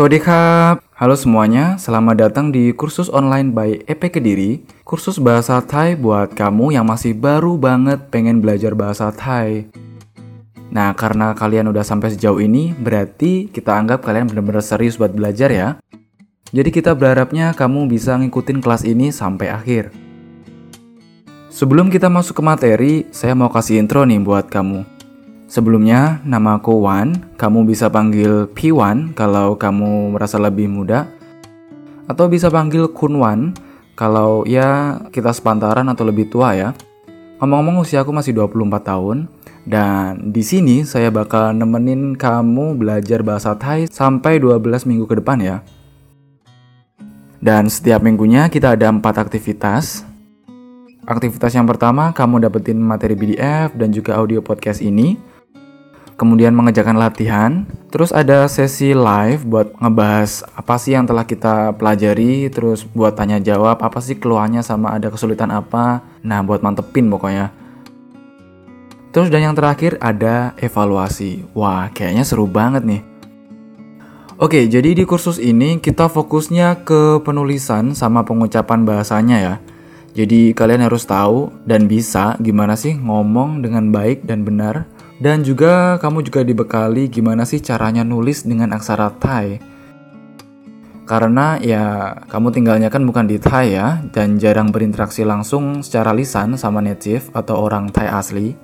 Sawadee Halo semuanya, selamat datang di kursus online by EP Kediri. Kursus bahasa Thai buat kamu yang masih baru banget pengen belajar bahasa Thai. Nah, karena kalian udah sampai sejauh ini, berarti kita anggap kalian benar-benar serius buat belajar ya. Jadi kita berharapnya kamu bisa ngikutin kelas ini sampai akhir. Sebelum kita masuk ke materi, saya mau kasih intro nih buat kamu Sebelumnya, nama aku Wan. Kamu bisa panggil P1 kalau kamu merasa lebih muda. Atau bisa panggil Kun Wan kalau ya kita sepantaran atau lebih tua ya. Ngomong-ngomong usia aku masih 24 tahun. Dan di sini saya bakal nemenin kamu belajar bahasa Thai sampai 12 minggu ke depan ya. Dan setiap minggunya kita ada empat aktivitas. Aktivitas yang pertama, kamu dapetin materi PDF dan juga audio podcast ini kemudian mengerjakan latihan, terus ada sesi live buat ngebahas apa sih yang telah kita pelajari, terus buat tanya jawab apa sih keluhannya sama ada kesulitan apa. Nah, buat mantepin pokoknya. Terus dan yang terakhir ada evaluasi. Wah, kayaknya seru banget nih. Oke, jadi di kursus ini kita fokusnya ke penulisan sama pengucapan bahasanya ya. Jadi kalian harus tahu dan bisa gimana sih ngomong dengan baik dan benar dan juga kamu juga dibekali gimana sih caranya nulis dengan aksara Thai. Karena ya kamu tinggalnya kan bukan di Thai ya dan jarang berinteraksi langsung secara lisan sama native atau orang Thai asli.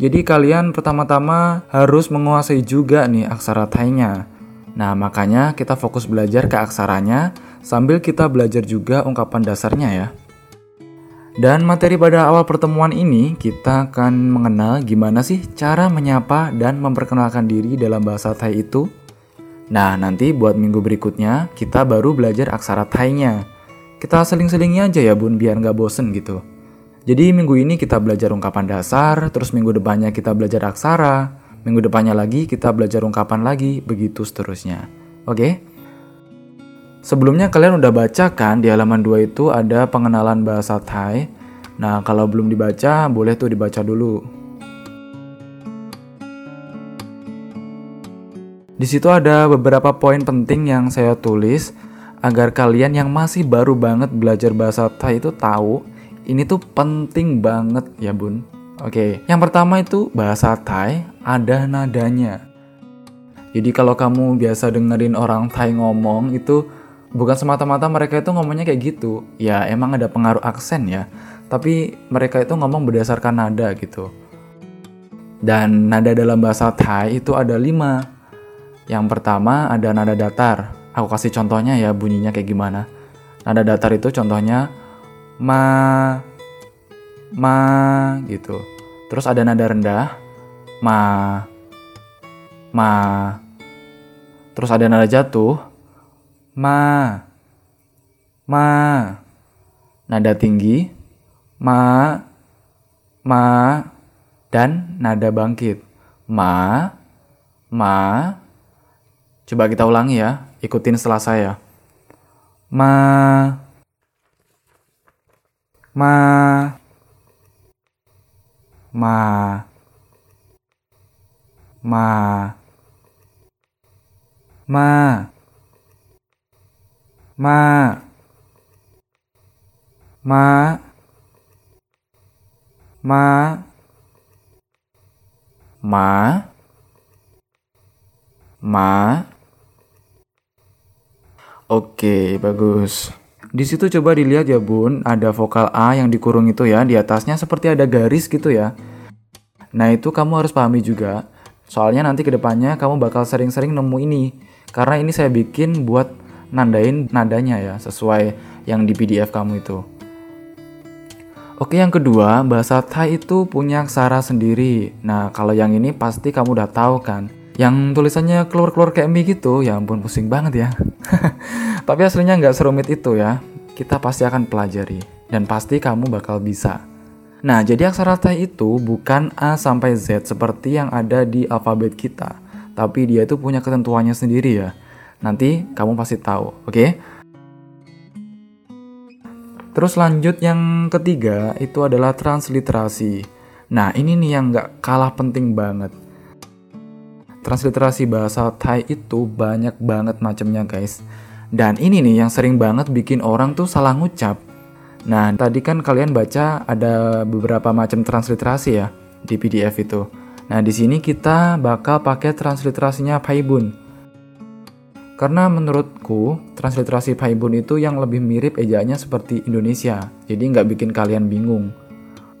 Jadi kalian pertama-tama harus menguasai juga nih aksara Thai-nya. Nah, makanya kita fokus belajar ke aksaranya sambil kita belajar juga ungkapan dasarnya ya. Dan materi pada awal pertemuan ini kita akan mengenal gimana sih cara menyapa dan memperkenalkan diri dalam bahasa Thai itu. Nah, nanti buat minggu berikutnya kita baru belajar aksara Thai-nya. Kita seling-selingnya aja ya bun biar nggak bosen gitu. Jadi minggu ini kita belajar ungkapan dasar, terus minggu depannya kita belajar aksara, minggu depannya lagi kita belajar ungkapan lagi, begitu seterusnya. Oke? Sebelumnya kalian udah baca kan di halaman 2 itu ada pengenalan bahasa Thai. Nah, kalau belum dibaca, boleh tuh dibaca dulu. Di situ ada beberapa poin penting yang saya tulis agar kalian yang masih baru banget belajar bahasa Thai itu tahu ini tuh penting banget ya bun. Oke, yang pertama itu bahasa Thai ada nadanya. Jadi kalau kamu biasa dengerin orang Thai ngomong itu bukan semata-mata mereka itu ngomongnya kayak gitu. Ya emang ada pengaruh aksen ya, tapi mereka itu ngomong berdasarkan nada gitu. Dan nada dalam bahasa Thai itu ada lima. Yang pertama ada nada datar. Aku kasih contohnya ya bunyinya kayak gimana. Nada datar itu contohnya ma, ma gitu. Terus ada nada rendah, ma, ma. Terus ada nada jatuh, ma. Ma. Nada tinggi. Ma. Ma. Dan nada bangkit. Ma. Ma. Coba kita ulangi ya. Ikutin setelah saya ma ma. Ma. Ma. Ma. Ma ma ma ma ma Oke, bagus. Di situ coba dilihat ya, Bun, ada vokal A yang dikurung itu ya, di atasnya seperti ada garis gitu ya. Nah, itu kamu harus pahami juga. Soalnya nanti ke depannya kamu bakal sering-sering nemu ini. Karena ini saya bikin buat nandain nadanya ya sesuai yang di PDF kamu itu. Oke, yang kedua, bahasa Thai itu punya aksara sendiri. Nah, kalau yang ini pasti kamu udah tahu kan. Yang tulisannya keluar-keluar kayak mie gitu, ya ampun pusing banget ya. Tapi aslinya nggak serumit itu ya. Kita pasti akan pelajari. Dan pasti kamu bakal bisa. Nah, jadi aksara Thai itu bukan A sampai Z seperti yang ada di alfabet kita. Tapi dia itu punya ketentuannya sendiri ya. Nanti kamu pasti tahu, oke? Okay? Terus lanjut yang ketiga itu adalah transliterasi. Nah ini nih yang nggak kalah penting banget. transliterasi bahasa Thai itu banyak banget macamnya guys. Dan ini nih yang sering banget bikin orang tuh salah ngucap. Nah, tadi kan kalian baca ada beberapa macam transliterasi ya di PDF itu. Nah, di sini kita bakal pakai transliterasinya Paibun. Karena menurutku, transliterasi Paibun itu yang lebih mirip ejaannya seperti Indonesia. Jadi nggak bikin kalian bingung.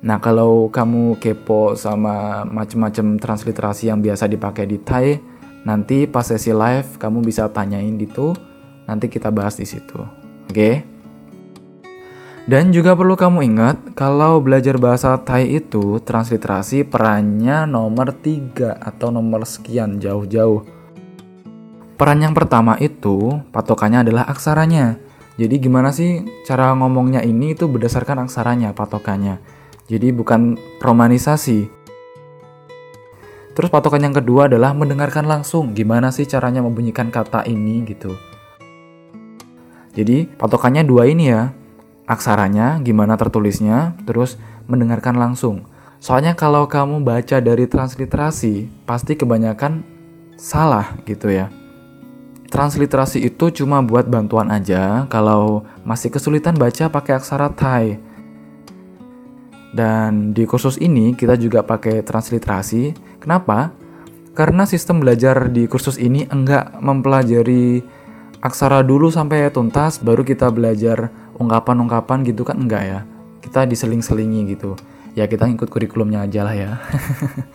Nah, kalau kamu kepo sama macam-macam transliterasi yang biasa dipakai di Thai, nanti pas sesi live kamu bisa tanyain gitu, nanti kita bahas di situ. Oke? Dan juga perlu kamu ingat, kalau belajar bahasa Thai itu, transliterasi perannya nomor 3 atau nomor sekian jauh-jauh. Peran yang pertama itu, patokannya adalah aksaranya. Jadi gimana sih cara ngomongnya ini itu berdasarkan aksaranya, patokannya. Jadi bukan romanisasi. Terus patokan yang kedua adalah mendengarkan langsung. Gimana sih caranya membunyikan kata ini gitu. Jadi patokannya dua ini ya. Aksaranya, gimana tertulisnya, terus mendengarkan langsung. Soalnya kalau kamu baca dari transliterasi, pasti kebanyakan salah gitu ya. Transliterasi itu cuma buat bantuan aja kalau masih kesulitan baca pakai aksara Thai. Dan di kursus ini kita juga pakai transliterasi. Kenapa? Karena sistem belajar di kursus ini enggak mempelajari aksara dulu sampai tuntas, baru kita belajar ungkapan-ungkapan gitu kan enggak ya. Kita diseling-selingi gitu. Ya kita ngikut kurikulumnya aja lah ya.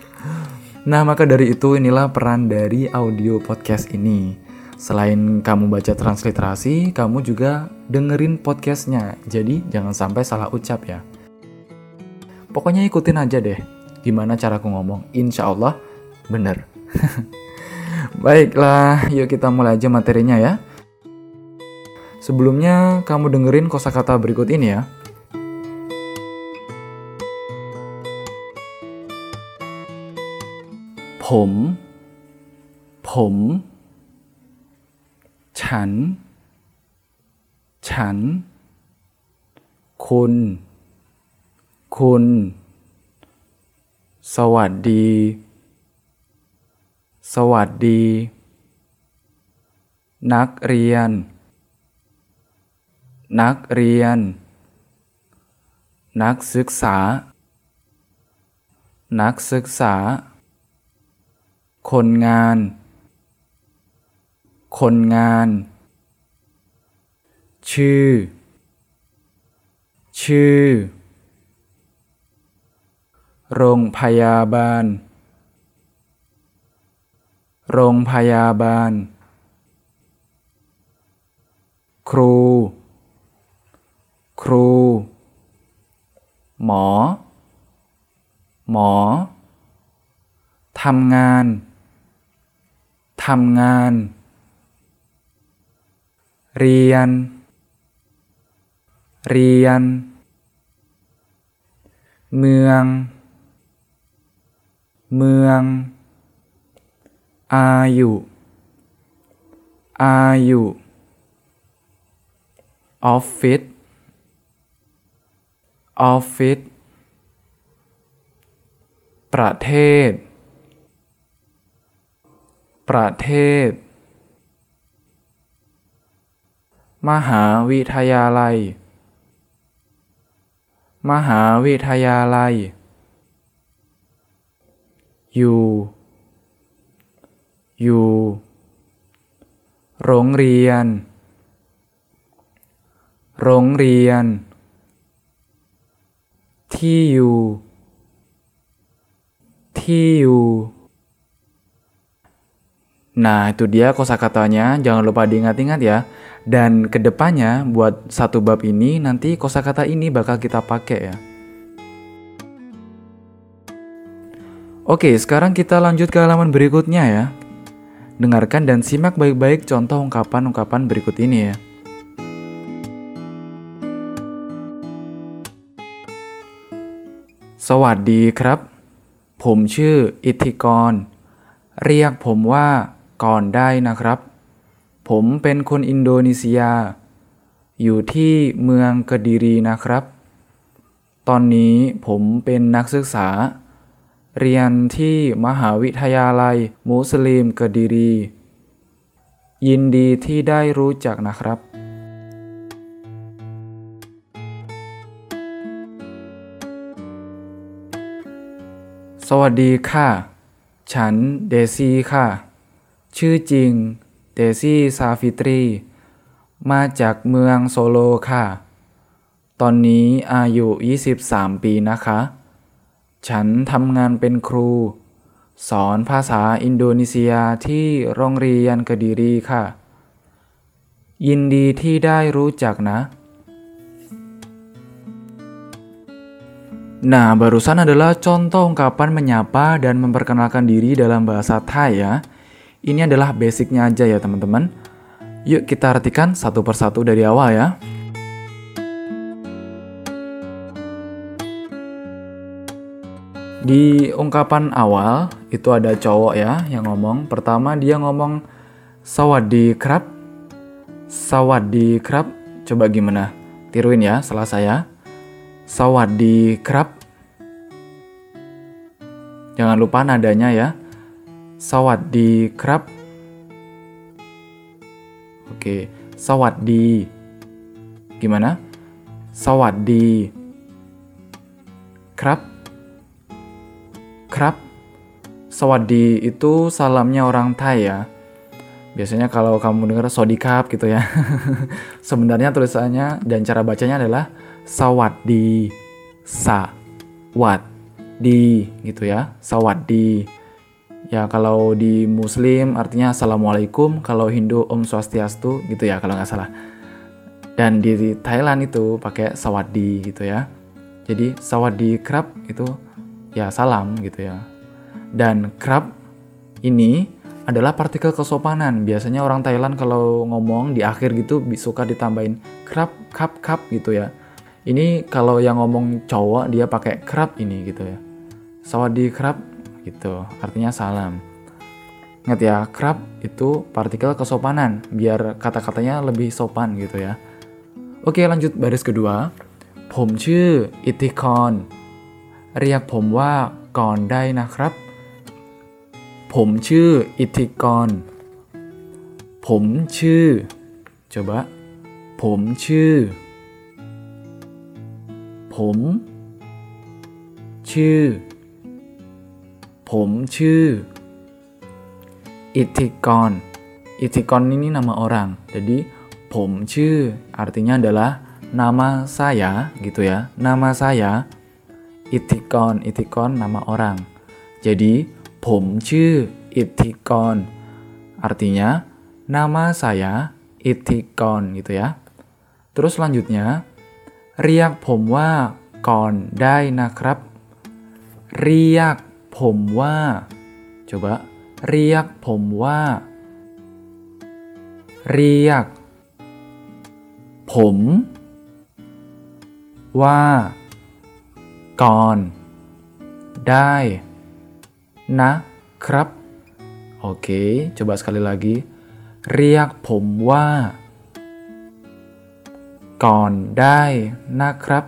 nah maka dari itu inilah peran dari audio podcast ini. Selain kamu baca transliterasi, kamu juga dengerin podcastnya. Jadi jangan sampai salah ucap ya. Pokoknya ikutin aja deh gimana caraku ngomong. Insya Allah bener. Baiklah, yuk kita mulai aja materinya ya. Sebelumnya kamu dengerin kosakata berikut ini ya. Pom, pom, chan, chan, kun, คุณ สวัสดี สวัสดี นักเรียน นักเรียน นักศึกษา นักศึกษา คนงาน คนงาน ชื่อ ชื่อ โรงพยาบาล โรงพยาบาล ครู ครู หมอ หมอ ทำงาน ทำงาน เรียน เรียน เมือง เมือง อายุ อายุ ออฟฟิศ ออฟฟิศ ประเทศ ประเทศ มหาวิทยาลัย มหาวิทยาลัยอยู่ อยู่ โรงเรียน โรงเรียน ที่อยู่ ที่อยู่ Nah, itu dia kosakatanya. Jangan lupa diingat-ingat ya. Dan ke depannya, buat satu bab ini, nanti kosakata ini bakal kita pakai ya. Oke, sekarang kita lanjut ke halaman berikutnya ya. Dengarkan dan simak baik-baik contoh ungkapan-ungkapan berikut ini ya. Sawadi ผมเป็นคนอินโดนีเซีย อยู่ที่เมืองกะดีรีนะครับ ตอนนี้ผมเป็นนักศึกษา เรียนที่มหาวิทยาลัยมุสลิมกะดีรี ยินดีที่ได้รู้จักนะครับสวัสดีค่ะ ฉันเดซี่ค่ะ ชื่อจริง เดซี่ซาฟิตรี มาจากเมืองโซโลค่ะ ตอนนี้อายุ 23 ปีนะคะ ฉันทำงานเป็นครู สอนภาษาอินโดนีเซียที่โรงเรียนกดีรีค่ะ ยินดีที่ได้รู้จักนะ Nah, barusan adalah contoh ungkapan menyapa dan memperkenalkan diri dalam bahasa Thai ya. Ini adalah basicnya aja ya teman-teman. Yuk kita artikan satu persatu dari awal ya. Di ungkapan awal itu ada cowok ya yang ngomong. Pertama dia ngomong sawadi krab. Sawadi krab. Coba gimana? Tiruin ya salah saya. Sawadi krab. Jangan lupa nadanya ya. Sawadi krab. Oke, sawadi. Gimana? Sawadi. Krab. Krab. Sawadi itu salamnya orang Thai ya. Biasanya kalau kamu dengar sodikap gitu ya. Sebenarnya tulisannya dan cara bacanya adalah sawat di gitu ya sawadi ya kalau di muslim artinya assalamualaikum kalau hindu om swastiastu gitu ya kalau nggak salah. Dan di Thailand itu pakai sawadi gitu ya. Jadi sawadi krab itu ya salam gitu ya. Dan krab ini adalah partikel kesopanan. Biasanya orang Thailand kalau ngomong di akhir gitu suka ditambahin krab kap kap gitu ya. Ini kalau yang ngomong cowok dia pakai krab ini gitu ya. Sawadi krab gitu. Artinya salam. Ingat ya, krab itu partikel kesopanan biar kata-katanya lebih sopan gitu ya. Oke, lanjut baris kedua. ผมชื่ออิทธิกรเรียกผมว่าก่อนได้นะครับ ผมชื่ออิทธิกรผมชื่อ coba ผมชื่อผมชื่อ ผมชื่อ อิทธิกร อิทธิกร ini nama orang jadi ผมชื่อ artinya adalah nama saya gitu ya nama saya อิทธิกร อิทธิกร nama orang jadi ผมชื่อ อิทธิกร artinya nama saya อิทธิกร gitu ya terus selanjutnya เรียกผมว่าก่อนได้นะครับ เรียก ผมว่า coba เรียกผมว่า เรียก ผม ว่า ก่อน ได้ นะ ครับ Oke, coba sekali lagi. เรียกผมว่า ก่อนได้นะครับ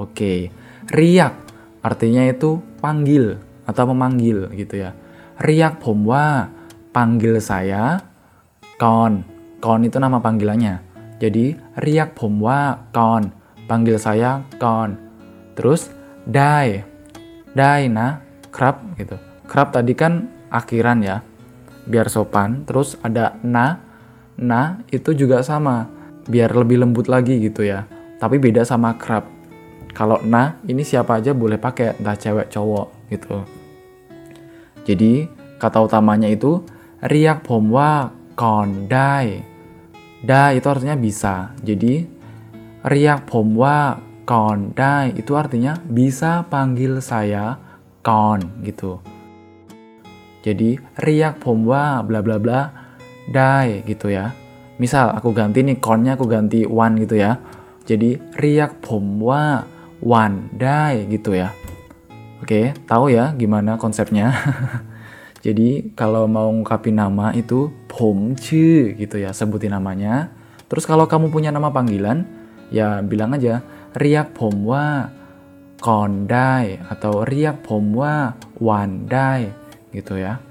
Oke, riak artinya itu panggil atau memanggil gitu ya. Riak pomwa panggil saya, kon. Kon itu nama panggilannya. Jadi, riak pomwa kon, panggil saya kon. Terus, dai, dai na, krab gitu. Krab tadi kan akhiran ya, biar sopan. Terus ada na, na itu juga sama, biar lebih lembut lagi gitu ya. Tapi beda sama krab kalau na ini siapa aja boleh pakai, entah cewek cowok gitu. Jadi kata utamanya itu riak bomwa kondai. Da itu artinya bisa. Jadi riak bomwa kondai itu artinya bisa panggil saya kon gitu. Jadi riak bomwa bla bla bla dai gitu ya. Misal aku ganti nih konnya aku ganti one gitu ya. Jadi riak bomwa one die gitu ya. Oke, tahu ya gimana konsepnya? Jadi kalau mau ngungkapin nama itu Pomce gitu ya, sebutin namanya. Terus kalau kamu punya nama panggilan, ya bilang aja Riak Pomwa Kondai atau Riak Pomwa Wandai gitu ya.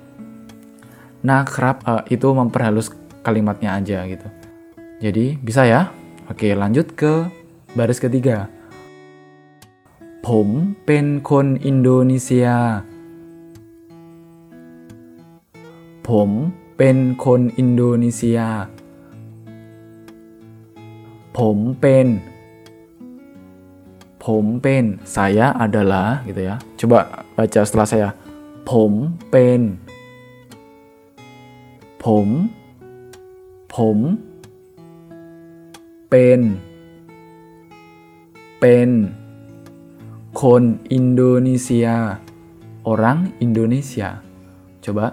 Nah, kerap uh, itu memperhalus kalimatnya aja gitu. Jadi bisa ya. Oke, lanjut ke baris ketiga. ผมเป็นคนอินโดนีเซีย ผมเป็นคนอินโดนีเซีย ผมเป็น ผมเป็น saya adalah gitu ya coba baca setelah saya ผมเป็น ผม ผม เป็น เป็น คนอินโดนีเซีย orang Indonesia coba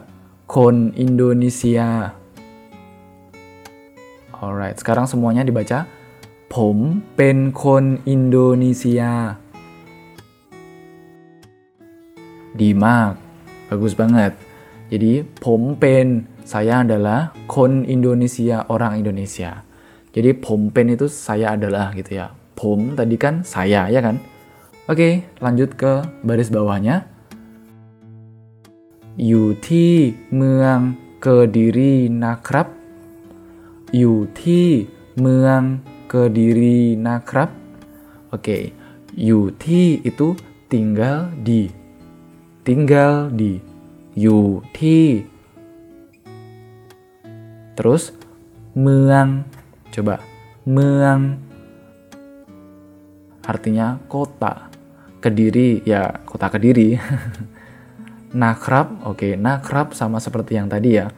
คนอินโดนีเซีย alright sekarang semuanya dibaca ผมเป็นคนอินโดนีเซีย ดีมาก bagus banget jadi ผมเป็น saya adalah คนอินโดนีเซีย orang Indonesia jadi ผมเป็น itu saya adalah gitu ya ผม tadi kan saya ya kan Oke, lanjut ke baris bawahnya. Yuti Meang Kediri Nakrab. Yuti Meang Kediri Nakrab. Oke, Yuti itu tinggal di. Tinggal di. Yuti. Terus Meang. Coba Meang. Artinya kota. Kediri ya kota Kediri nakrab oke okay, nakrab sama seperti yang tadi ya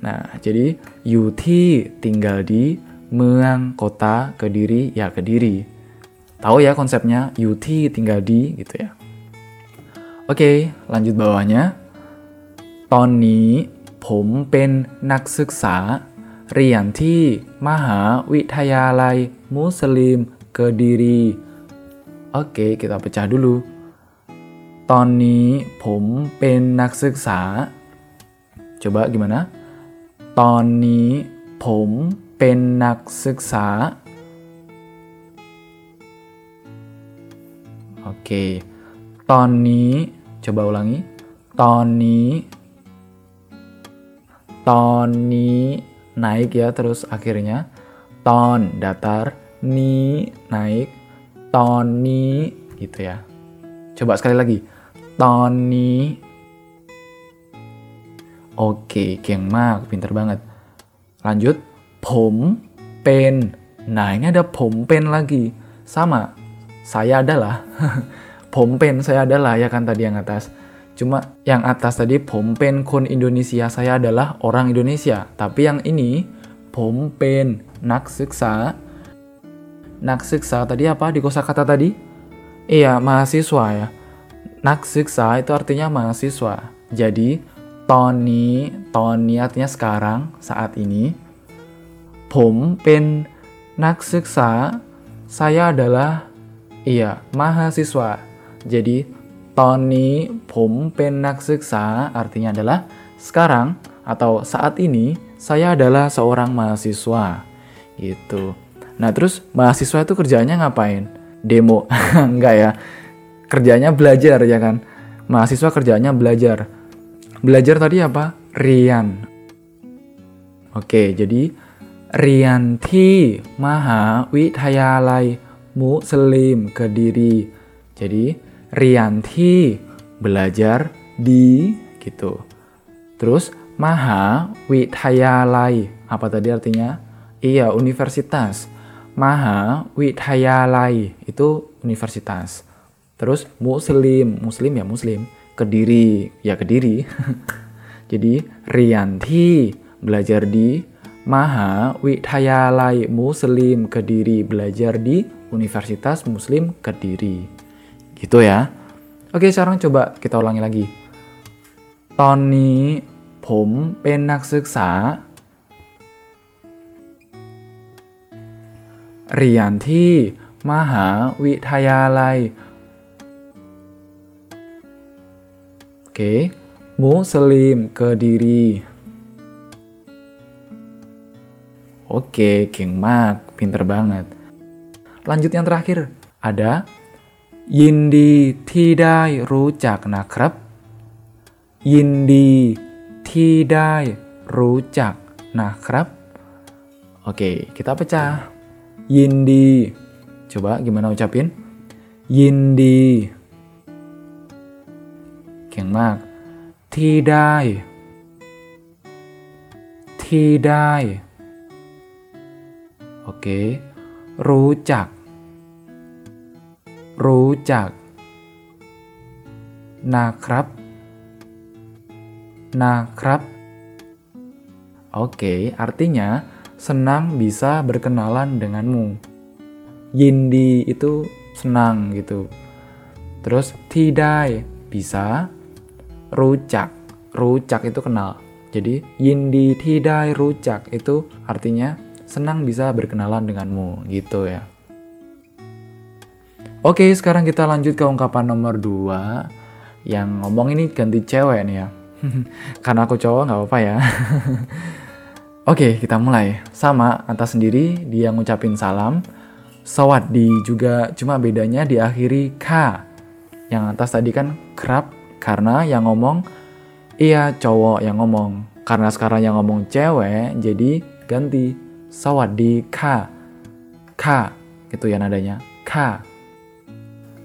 nah jadi yuti tinggal di เมือง kota Kediri ya Kediri tahu ya konsepnya yuti tinggal di gitu ya oke okay, lanjut bawahnya ตอนนี้ผมเป็นนักศึกษา เรียนที่มหาวิทยาลัยมุสลิมเกดีรี Oke, kita pecah dulu. ตอนนี้ผมเป็นนักศึกษา coba gimana ตอนนี้ผมเป็นนักศึกษา Oke ตอนนี้ coba ulangi ตอนนี้ ตอนนี้ naik ya terus akhirnya ตอน datar นี้ naik Tony gitu ya. Coba sekali lagi. Tony. Oke, king mak, pinter banget. Lanjut, pompen. Nah, ini ada pompen lagi. Sama, saya adalah. pompen. saya adalah, ya kan tadi yang atas. Cuma yang atas tadi Pompen kon Indonesia saya adalah orang Indonesia. Tapi yang ini Pompen Nak Suksa Naksiksa tadi apa di kosa kata tadi? Iya, mahasiswa ya. Naksiksa itu artinya mahasiswa. Jadi, Tony, Tony artinya sekarang, saat ini. Pom pen naksiksa, saya adalah, iya, mahasiswa. Jadi, Tony pom pen naksiksa artinya adalah sekarang atau saat ini saya adalah seorang mahasiswa. Gitu. Nah terus mahasiswa itu kerjanya ngapain? Demo, enggak ya. Kerjanya belajar ya kan. Mahasiswa kerjanya belajar. Belajar tadi apa? Rian. Oke, jadi Rian Thi Maha Withayalai Muslim Kediri. Jadi Rian Thi belajar di gitu. Terus Maha Withayalai apa tadi artinya? Iya, universitas Maha witayalai itu universitas. Terus muslim, muslim ya muslim. Kediri, ya Kediri. Jadi, เรียนที่ belajar di Maha Witayalai Muslim Kediri belajar di Universitas Muslim Kediri. Gitu ya. Oke, sekarang coba kita ulangi lagi. ตอนนี้ผมเป็นนักศึกษา เรียนที่มหาวิทยาลัย Oke, Muslim Kediri. Oke, King Mak, pinter banget. Lanjut yang terakhir, ada ยินดีที่ได้รู้จักนะครับ ยินดีที่ได้รู้จักนะครับ Oke, kita pecah. Yindi. Coba gimana ucapin? Yindi. Kenak. Tidai. Tidai. Oke. rujak, Rujak. Rujak. Nakrab. Nakrab. Oke, artinya senang bisa berkenalan denganmu. Yindi itu senang gitu. Terus tidak bisa rujak. Rujak itu kenal. Jadi yindi tidak rujak itu artinya senang bisa berkenalan denganmu gitu ya. Oke, sekarang kita lanjut ke ungkapan nomor 2 yang ngomong ini ganti cewek nih ya. Karena aku cowok nggak apa-apa ya. Oke, kita mulai. Sama, atas sendiri dia ngucapin salam. di juga cuma bedanya diakhiri K. Yang atas tadi kan kerap karena yang ngomong iya cowok yang ngomong. Karena sekarang yang ngomong cewek, jadi ganti di K. K gitu ya nadanya. K.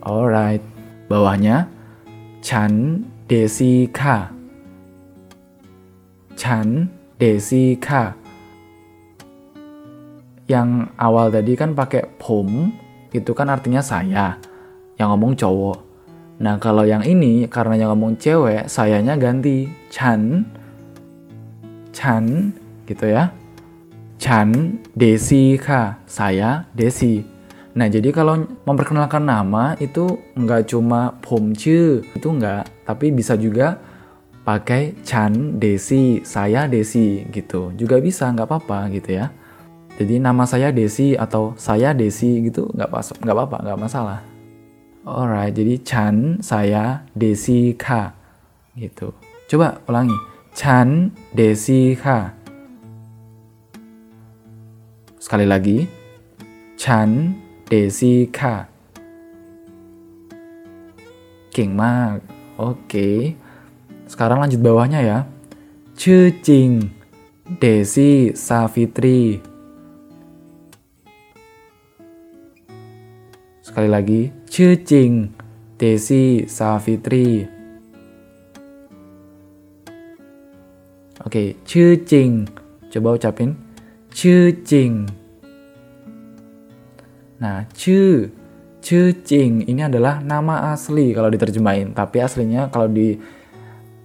Alright. Bawahnya Chan Desi K. Chan Desi K. Yang awal tadi kan pakai pom, itu kan artinya saya. Yang ngomong cowok. Nah, kalau yang ini karena yang ngomong cewek, sayanya ganti Chan. Chan gitu ya. Chan Desi K. Saya Desi. Nah, jadi kalau memperkenalkan nama itu nggak cuma pom itu nggak, tapi bisa juga pakai Chan Desi, saya Desi gitu. Juga bisa, nggak apa-apa gitu ya. Jadi nama saya Desi atau saya Desi gitu nggak pas, nggak apa-apa, nggak masalah. Alright, jadi Chan, saya, Desi, K gitu. Coba ulangi. Chan, Desi, K. Sekali lagi. Chan, Desi, K. King มาก Oke. Okay. Sekarang lanjut bawahnya ya. Cing Desi Safitri. Sekali lagi, Cing Desi Safitri. Oke, Cing Coba ucapin. Cing Nah, Cu Cing ini adalah nama asli kalau diterjemahin, tapi aslinya kalau di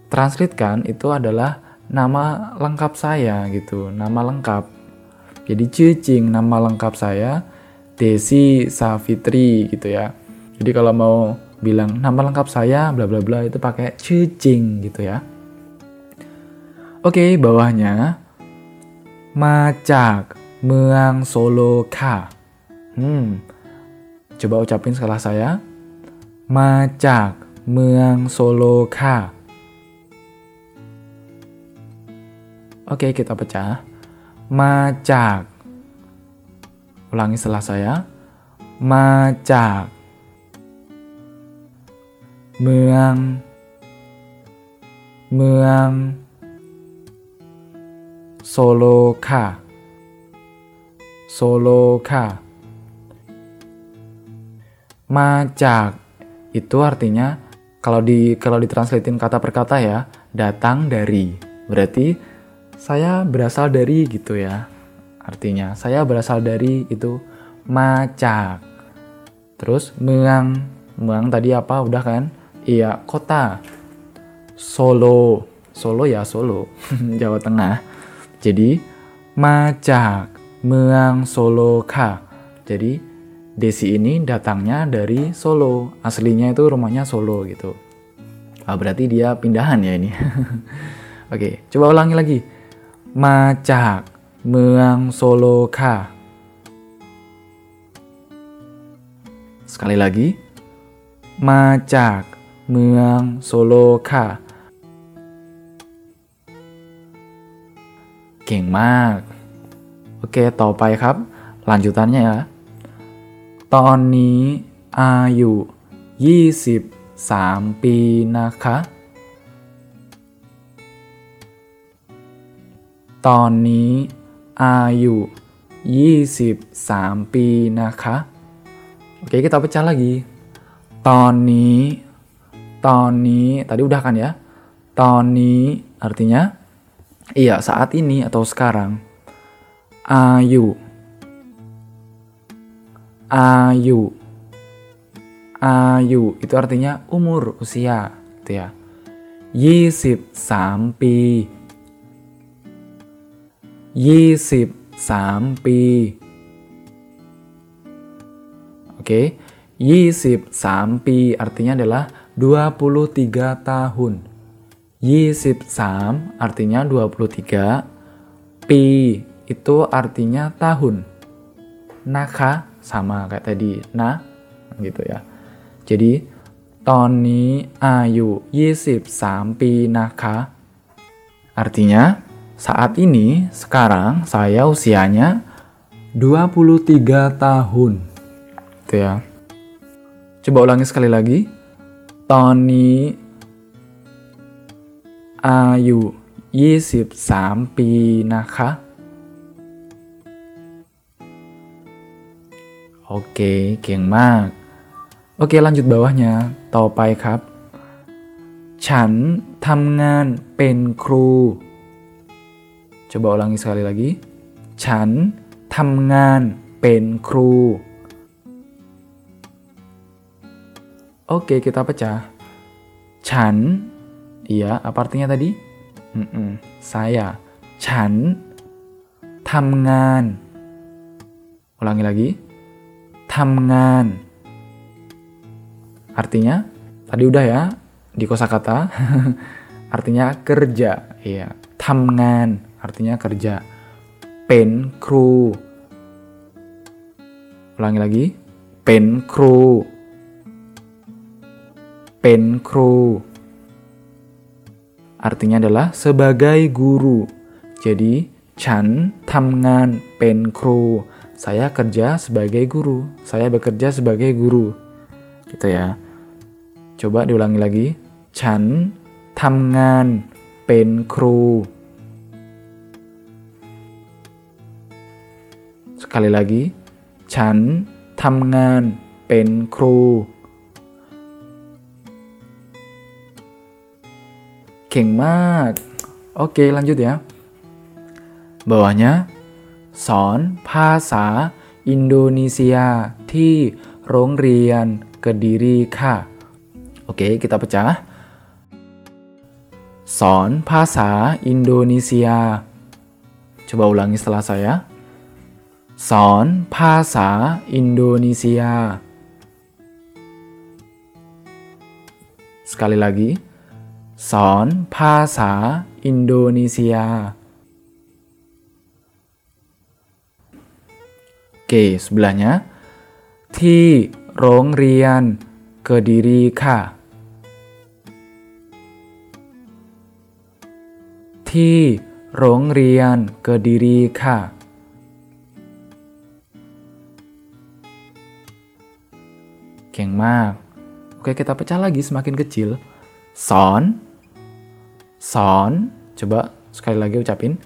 translatekan itu adalah nama lengkap saya gitu, nama lengkap. Jadi Cicing nama lengkap saya Desi Safitri gitu ya. Jadi kalau mau bilang nama lengkap saya bla bla bla itu pakai Cicing gitu ya. Oke, bawahnya Macak Meang Solo Ka. Hmm. Coba ucapin setelah saya. Macak Meang Solo Ka. Oke, kita pecah. Macak. Ulangi setelah saya. Macak. Meang. Meang. Soloka. Soloka. Macak itu artinya kalau di kalau ditranslatein kata per kata ya, datang dari. Berarti saya berasal dari gitu ya. Artinya saya berasal dari itu macak. Terus meang, meang tadi apa udah kan? Iya, kota. Solo. Solo ya Solo, Jawa Tengah. Jadi macak, meang Solo ka. Jadi Desi ini datangnya dari Solo. Aslinya itu rumahnya Solo gitu. Ah, berarti dia pindahan ya ini. Oke, coba ulangi lagi. มาจากเมืองโซโลค่ะ Sekali lagi มาจากเมืองโซโลค่ะ เก่งมาก โอเค ต่อไปครับ lanjutannya ya ตอนนี้อายุ 23 ปีนะคะ ตอนนี้อายุ 23 ปีนะคะ Oke, kita pecah lagi. ตอนนี้ ตอนนี้ tadi udah kan ya? ตอนนี้ artinya iya saat ini atau sekarang. Ayu. Ayu. Ayu itu artinya umur, usia, gitu ya. 23 ปี 23 ปี Oke, 23 ปี artinya adalah 23 tahun. 23 artinya 23. Pi itu artinya tahun. Naka sama kayak tadi, na gitu ya. Jadi ตอนนี้อายุ23 ปีนะคะ Artinya, saat ini, sekarang, saya usianya 23 tahun. Itu ya. Coba ulangi sekali lagi. ตอนนี้อายุ23 ปีนะคะ โอเค เก่งมาก โอเค lanjut bawahnya ต่อไปครับ ฉันทำงานเป็นครู Coba ulangi sekali lagi. Chan Tamngan Pen Kru. Oke, kita pecah. Chan, iya, apa artinya tadi? Mm -mm, saya. Chan Tamngan. Ulangi lagi. Tamngan. Artinya, tadi udah ya, di kosakata artinya kerja Iya. tamngan artinya kerja. Pen crew. Ulangi lagi. Pen crew. Pen crew. Artinya adalah sebagai guru. Jadi, Chan tamngan pen crew. Saya kerja sebagai guru. Saya bekerja sebagai guru. Gitu ya. Coba diulangi lagi. Chan tamngan pen crew Sekali lagi. ฉันทำงานเป็นครู เก่งมาก Oke, lanjut ya. Bawahnya สอนภาษาอินโดนีเซียที่โรงเรียนกะดีรีค่ะ Oke, kita pecah. สอนภาษาอินโดนีเซีย Coba ulangi setelah saya. สอนภาษาอินโดนีเซีย Sekali lagi. สอนภาษาอินโดนีเซีย Oke, sebelahnya ที่โรงเรียนกดีรีค่ะ ที่โรงเรียนกดีรีค่ะ Cengmak. Oke, kita pecah lagi semakin kecil. Son. Son. Coba sekali lagi ucapin.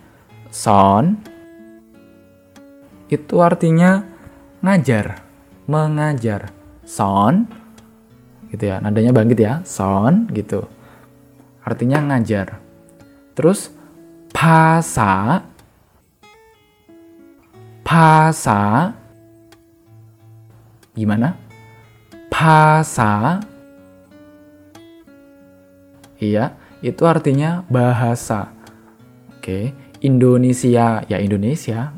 Son. Itu artinya ngajar, mengajar. Son. Gitu ya, nadanya bangkit ya. Son gitu. Artinya ngajar. Terus pasa pasa gimana bahasa. Iya itu artinya bahasa. Oke Indonesia. Ya Indonesia.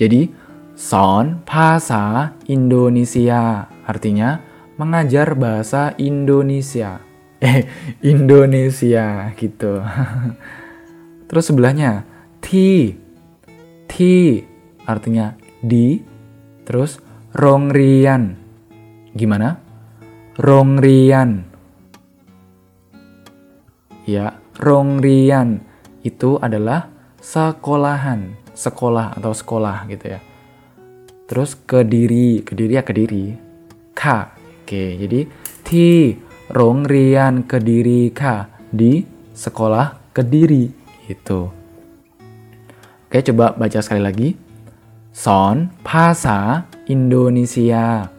Jadi son bahasa Indonesia artinya mengajar bahasa Indonesia. Eh Indonesia gitu. Terus sebelahnya t, t artinya di terus rongrian. Gimana? Rongrian. Ya, rongrian itu adalah sekolahan, sekolah atau sekolah gitu ya. Terus kediri, kediri ya kediri. k, Oke, jadi ti rongrian kediri k di sekolah kediri itu. Oke, coba baca sekali lagi. Son bahasa Indonesia.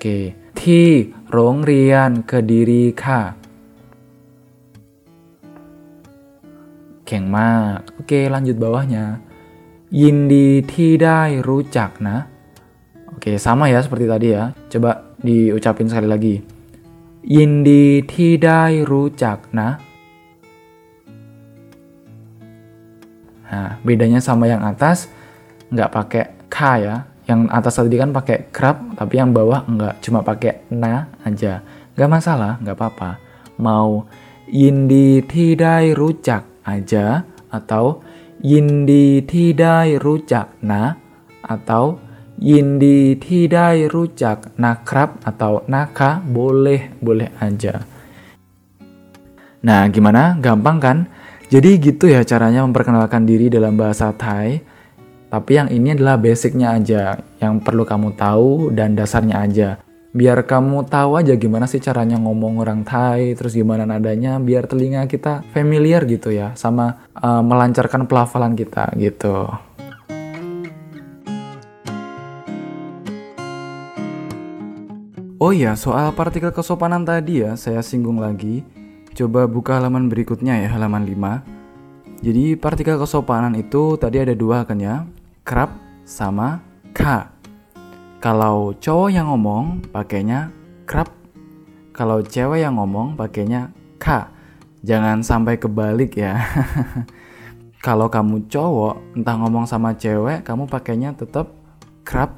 เก ที่โรงเรียนเคดีรีค่ะ เก่งมาก oke lanjut bawahnya. ยินดีที่ได้รู้จักนะ oke sama ya seperti tadi ya. Coba diucapin sekali lagi. ยินดีที่ได้รู้จักนะ Nah, bedanya sama yang atas nggak pakai ka ya, yang atas tadi kan pakai crab tapi yang bawah enggak. Cuma pakai na aja. Nggak masalah nggak apa-apa. Mau yindi tidai rujak aja atau yindi tidai rujak na atau yindi tidai rujak nakrab atau naka boleh boleh aja. Nah gimana? Gampang kan? Jadi gitu ya caranya memperkenalkan diri dalam bahasa Thai. Tapi yang ini adalah basicnya aja, yang perlu kamu tahu dan dasarnya aja. Biar kamu tahu aja gimana sih caranya ngomong orang Thai, terus gimana nadanya, biar telinga kita familiar gitu ya, sama uh, melancarkan pelafalan kita gitu. Oh iya, soal partikel kesopanan tadi ya, saya singgung lagi. Coba buka halaman berikutnya ya, halaman 5. Jadi partikel kesopanan itu tadi ada dua kan ya, krab sama ka. Kalau cowok yang ngomong pakainya krab. Kalau cewek yang ngomong pakainya ka. Jangan sampai kebalik ya. Kalau kamu cowok, entah ngomong sama cewek, kamu pakainya tetap krab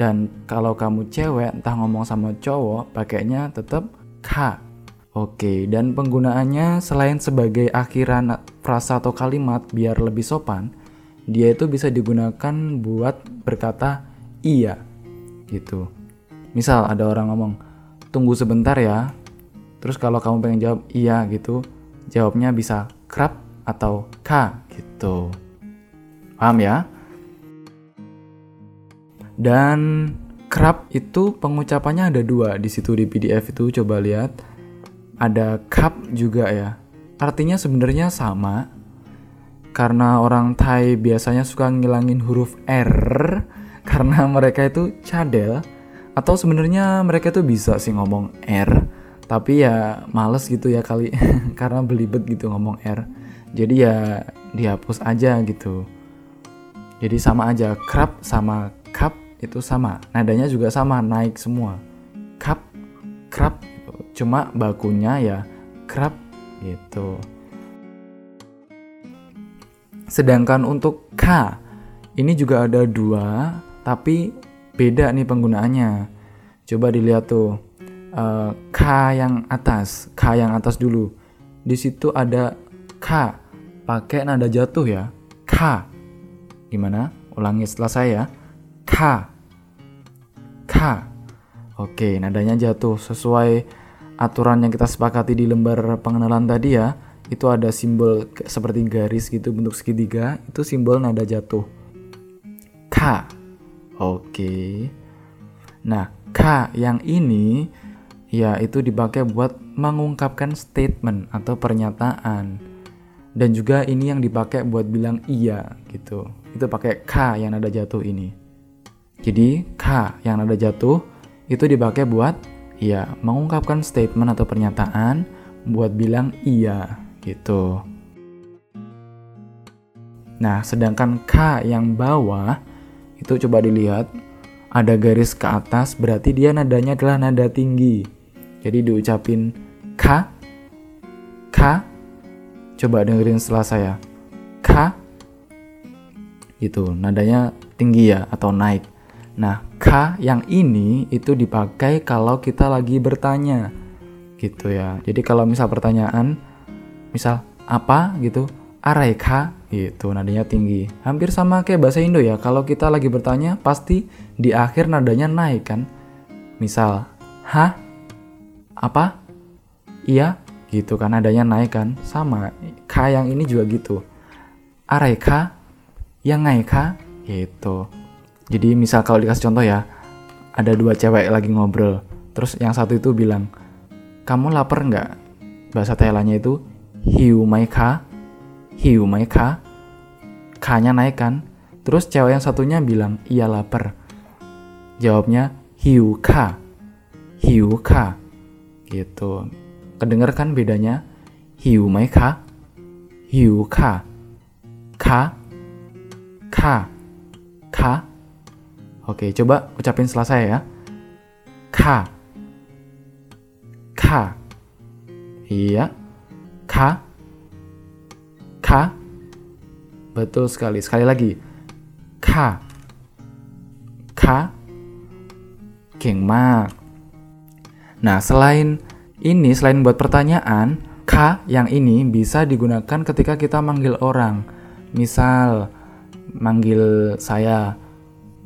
dan kalau kamu cewek, entah ngomong sama cowok, pakainya tetap ka. Oke, dan penggunaannya selain sebagai akhiran frasa atau kalimat biar lebih sopan, dia itu bisa digunakan buat berkata iya gitu. Misal ada orang ngomong, tunggu sebentar ya. Terus kalau kamu pengen jawab iya gitu, jawabnya bisa krap atau ka gitu. Paham ya? Dan crab itu pengucapannya ada dua di situ di PDF itu coba lihat. Ada cup juga ya. Artinya sebenarnya sama. Karena orang Thai biasanya suka ngilangin huruf R karena mereka itu cadel. Atau sebenarnya mereka itu bisa sih ngomong R tapi ya males gitu ya kali karena belibet gitu ngomong R. Jadi ya dihapus aja gitu. Jadi sama aja crab sama cup itu sama. Nadanya juga sama naik semua. Cup crab gitu. cuma bakunya ya crab gitu sedangkan untuk k ini juga ada dua tapi beda nih penggunaannya coba dilihat tuh uh, k yang atas k yang atas dulu di situ ada k pakai nada jatuh ya k gimana ulangi setelah saya K. K. Oke, nadanya jatuh sesuai aturan yang kita sepakati di lembar pengenalan tadi ya. Itu ada simbol seperti garis gitu bentuk segitiga, itu simbol nada jatuh. K. Oke. Nah, K yang ini ya itu dipakai buat mengungkapkan statement atau pernyataan. Dan juga ini yang dipakai buat bilang iya gitu. Itu pakai K yang nada jatuh ini. Jadi K yang nada jatuh itu dipakai buat ya mengungkapkan statement atau pernyataan buat bilang iya gitu. Nah, sedangkan K yang bawah itu coba dilihat ada garis ke atas berarti dia nadanya adalah nada tinggi. Jadi diucapin K K coba dengerin setelah saya. K gitu, nadanya tinggi ya atau naik. Nah, K yang ini itu dipakai kalau kita lagi bertanya. Gitu ya. Jadi kalau misal pertanyaan misal apa gitu, K gitu nadanya tinggi. Hampir sama kayak bahasa Indo ya. Kalau kita lagi bertanya pasti di akhir nadanya naik kan. Misal, "Hah? Apa? Iya?" gitu kan nadanya naik kan. Sama K yang ini juga gitu. K, yang ngai K gitu. Jadi misal kalau dikasih contoh ya, ada dua cewek lagi ngobrol. Terus yang satu itu bilang, kamu lapar nggak? Bahasa Thailandnya itu hiu mai ka, hiu mai ka, k-nya naik kan. Terus cewek yang satunya bilang, iya lapar. Jawabnya hiu ka, hiu ka, gitu. Kedengar kan bedanya? Hiu mai ka, hiu ka, ka, ka, ka. Oke, coba ucapin setelah saya ya. Ka. Ka. Iya. Ka. Ka. Betul sekali. Sekali lagi. Ka. Ka. King mak. Nah, selain ini, selain buat pertanyaan, ka yang ini bisa digunakan ketika kita manggil orang. Misal, manggil saya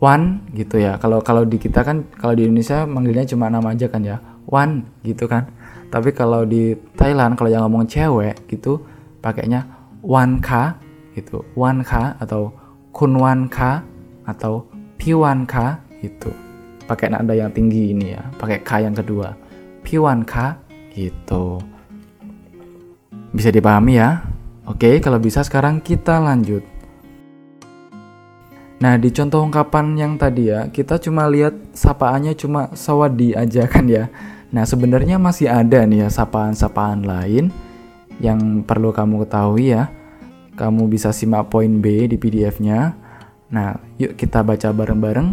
Wan gitu ya. Kalau kalau di kita kan kalau di Indonesia manggilnya cuma nama aja kan ya. Wan gitu kan. Tapi kalau di Thailand kalau yang ngomong cewek gitu pakainya Wan Ka gitu. Wan Ka atau Kun Wan Ka atau Piwan Ka gitu. Pakai nada yang tinggi ini ya. Pakai K yang kedua. Piwan Ka gitu. Bisa dipahami ya? Oke, kalau bisa sekarang kita lanjut. Nah, di contoh ungkapan yang tadi ya, kita cuma lihat sapaannya cuma sawadi aja kan ya. Nah, sebenarnya masih ada nih ya sapaan-sapaan lain yang perlu kamu ketahui ya. Kamu bisa simak poin B di PDF-nya. Nah, yuk kita baca bareng-bareng.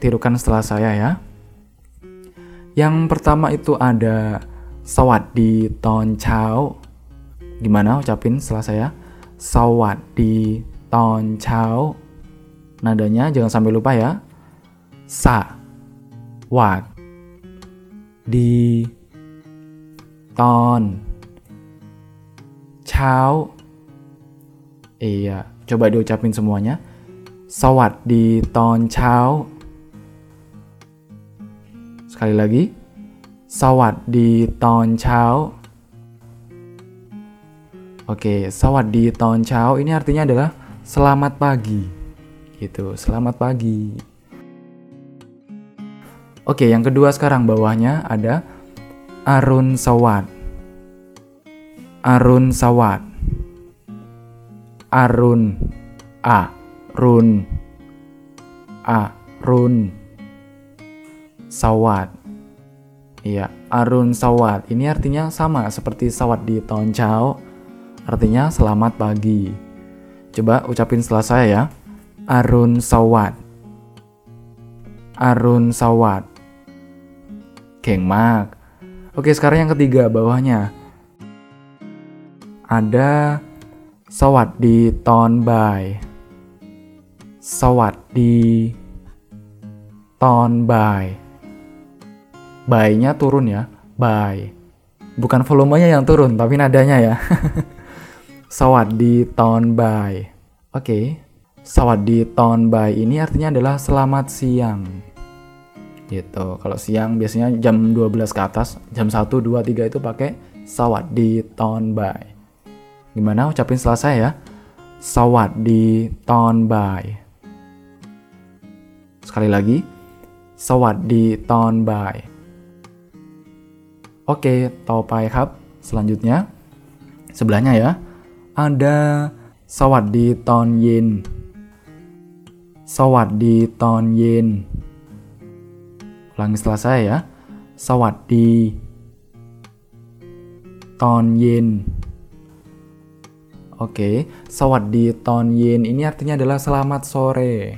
Tirukan setelah saya ya. Yang pertama itu ada sawadi ton chao. Gimana ucapin setelah saya? Sawadi ton chao nadanya jangan sampai lupa ya. Sa, wat, di, ton, chao. Iya, coba diucapin semuanya. Sawat di ton chao. Sekali lagi. Sawat di ton chao. Oke, sawat di ton chao ini artinya adalah selamat pagi gitu selamat pagi oke yang kedua sekarang bawahnya ada Arun Sawat Arun Sawat Arun A Run A Run Sawat Iya, Arun Sawat. Ini artinya sama seperti sawat di Toncao. Artinya selamat pagi. Coba ucapin setelah saya ya. Arun Sawat Arun Sawat Geng mak Oke sekarang yang ketiga bawahnya. Ada Sawat di ton by Sawat di ton by By-nya turun ya By Bukan volumenya yang turun tapi nadanya ya. Sawat di ton by Oke okay. Sawadi ton by ini artinya adalah selamat siang gitu. Kalau siang biasanya jam 12 ke atas jam 1, 2, 3 itu pakai sawat di Ton by gimana? Ucapin selesai ya. Sawat di Ton by sekali lagi. Sawat di Ton by oke topai hub selanjutnya. Sebelahnya ya ada sawat di Ton yin sawat di Ton yin ulangi setelah saya ya สวัสดีตอนเย็น Oke, sawaddi ton yin ini artinya adalah selamat sore.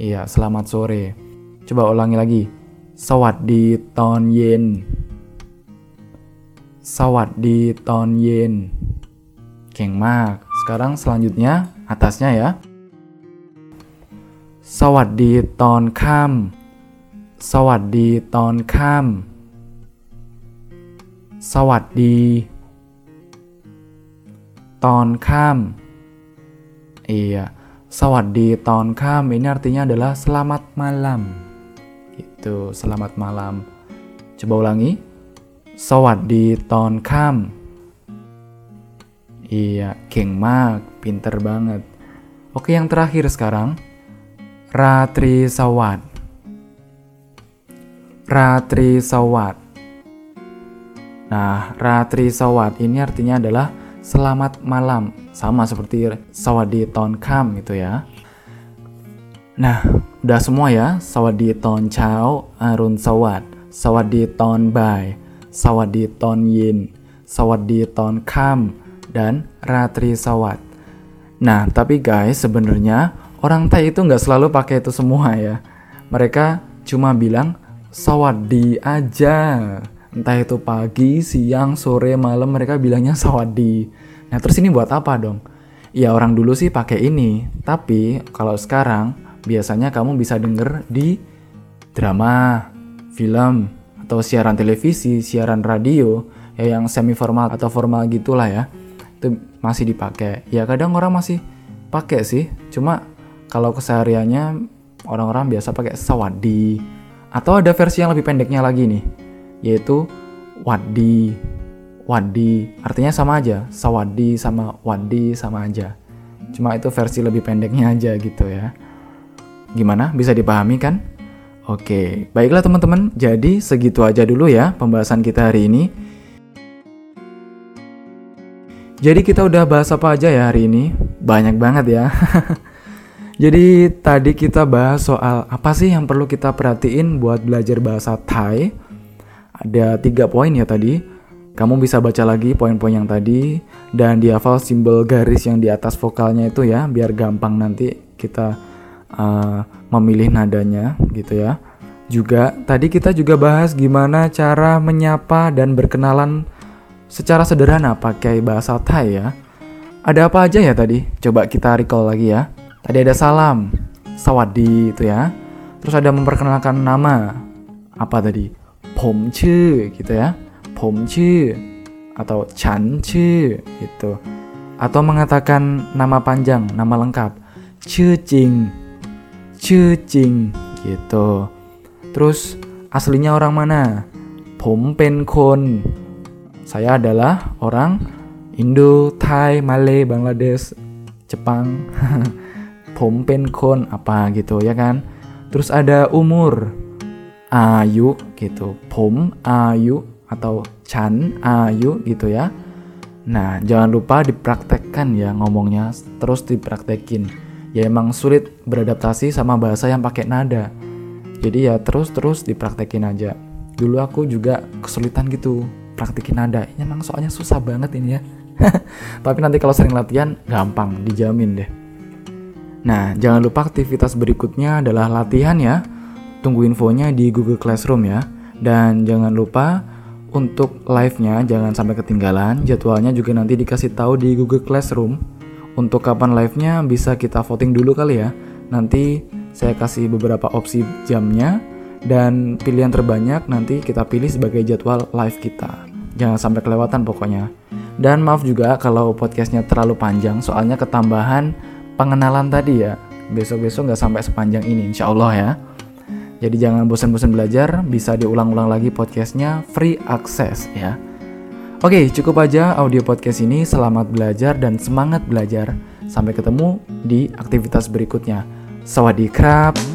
Iya, selamat sore. Coba ulangi lagi. Sawaddi ton yin. Sawaddi ton yin. Keng mak. Sekarang selanjutnya atasnya ya. สวัสดีตอนค่ำ สวัสดีตอนค่ำสวัสดี ตอนค่ำ iya สวัสดีตอนค่ำ ini artinya adalah selamat malam gitu selamat malam coba ulangi สวัสดีตอนค่ำ iya เก่งมาก pinter banget oke yang terakhir sekarang Ratri Sawat Ratri Sawat. Nah, Ratri Sawat ini artinya adalah selamat malam, sama seperti Sawadi Ton Kam gitu ya. Nah, udah semua ya. Sawadi Ton Chao, Arun Sawat, Sawadi Bai, Yin, Sawadi Ton Kam, dan Ratri Sawat. Nah, tapi guys, sebenarnya orang Thai itu nggak selalu pakai itu semua ya. Mereka cuma bilang Sawadi aja entah itu pagi, siang, sore, malam mereka bilangnya sawadi. Nah terus ini buat apa dong? Ya orang dulu sih pakai ini, tapi kalau sekarang biasanya kamu bisa denger di drama, film, atau siaran televisi, siaran radio, ya yang semi formal atau formal gitulah ya. Itu masih dipakai. Ya kadang orang masih pakai sih, cuma kalau kesehariannya orang-orang biasa pakai sawadi. Atau ada versi yang lebih pendeknya lagi nih yaitu wadi wadi artinya sama aja sawadi sama wadi sama aja. Cuma itu versi lebih pendeknya aja gitu ya. Gimana? Bisa dipahami kan? Oke baiklah teman-teman jadi segitu aja dulu ya pembahasan kita hari ini. Jadi kita udah bahas apa aja ya hari ini? Banyak banget ya Jadi tadi kita bahas soal apa sih yang perlu kita perhatiin buat belajar bahasa Thai ada tiga poin ya tadi. Kamu bisa baca lagi poin-poin yang tadi dan dihafal simbol garis yang di atas vokalnya itu ya, biar gampang nanti kita uh, memilih nadanya gitu ya. Juga tadi kita juga bahas gimana cara menyapa dan berkenalan secara sederhana pakai bahasa Thai ya. Ada apa aja ya tadi? Coba kita recall lagi ya. Tadi ada salam, sawadi itu ya. Terus ada memperkenalkan nama. Apa tadi? Pom chu gitu ya. Pom chu atau Chan chu gitu. Atau mengatakan nama panjang, nama lengkap. Chu Jing. Chu Jing gitu. Terus aslinya orang mana? Pom pen kon. Saya adalah orang Indo, Thai, Malay, Bangladesh, Jepang. ผมเป็นคน apa gitu ya kan terus ada umur ayu gitu. Pom ayu atau chan ayu gitu ya. Nah, jangan lupa dipraktekkan ya ngomongnya, terus dipraktekin. Ya emang sulit beradaptasi sama bahasa yang pakai nada. Jadi ya terus-terus dipraktekin aja. Dulu aku juga kesulitan gitu praktekin nada. Ini emang soalnya susah banget ini ya. Tapi nanti kalau sering latihan gampang, dijamin deh. Nah, jangan lupa aktivitas berikutnya adalah latihan ya Tunggu infonya di Google Classroom ya. Dan jangan lupa untuk live-nya jangan sampai ketinggalan. Jadwalnya juga nanti dikasih tahu di Google Classroom. Untuk kapan live-nya bisa kita voting dulu kali ya. Nanti saya kasih beberapa opsi jamnya dan pilihan terbanyak nanti kita pilih sebagai jadwal live kita. Jangan sampai kelewatan pokoknya. Dan maaf juga kalau podcastnya terlalu panjang soalnya ketambahan pengenalan tadi ya. Besok-besok nggak sampai sepanjang ini insya Allah ya. Jadi jangan bosan-bosan belajar, bisa diulang-ulang lagi podcastnya free access ya. Oke, cukup aja audio podcast ini. Selamat belajar dan semangat belajar. Sampai ketemu di aktivitas berikutnya. Sawadee krab.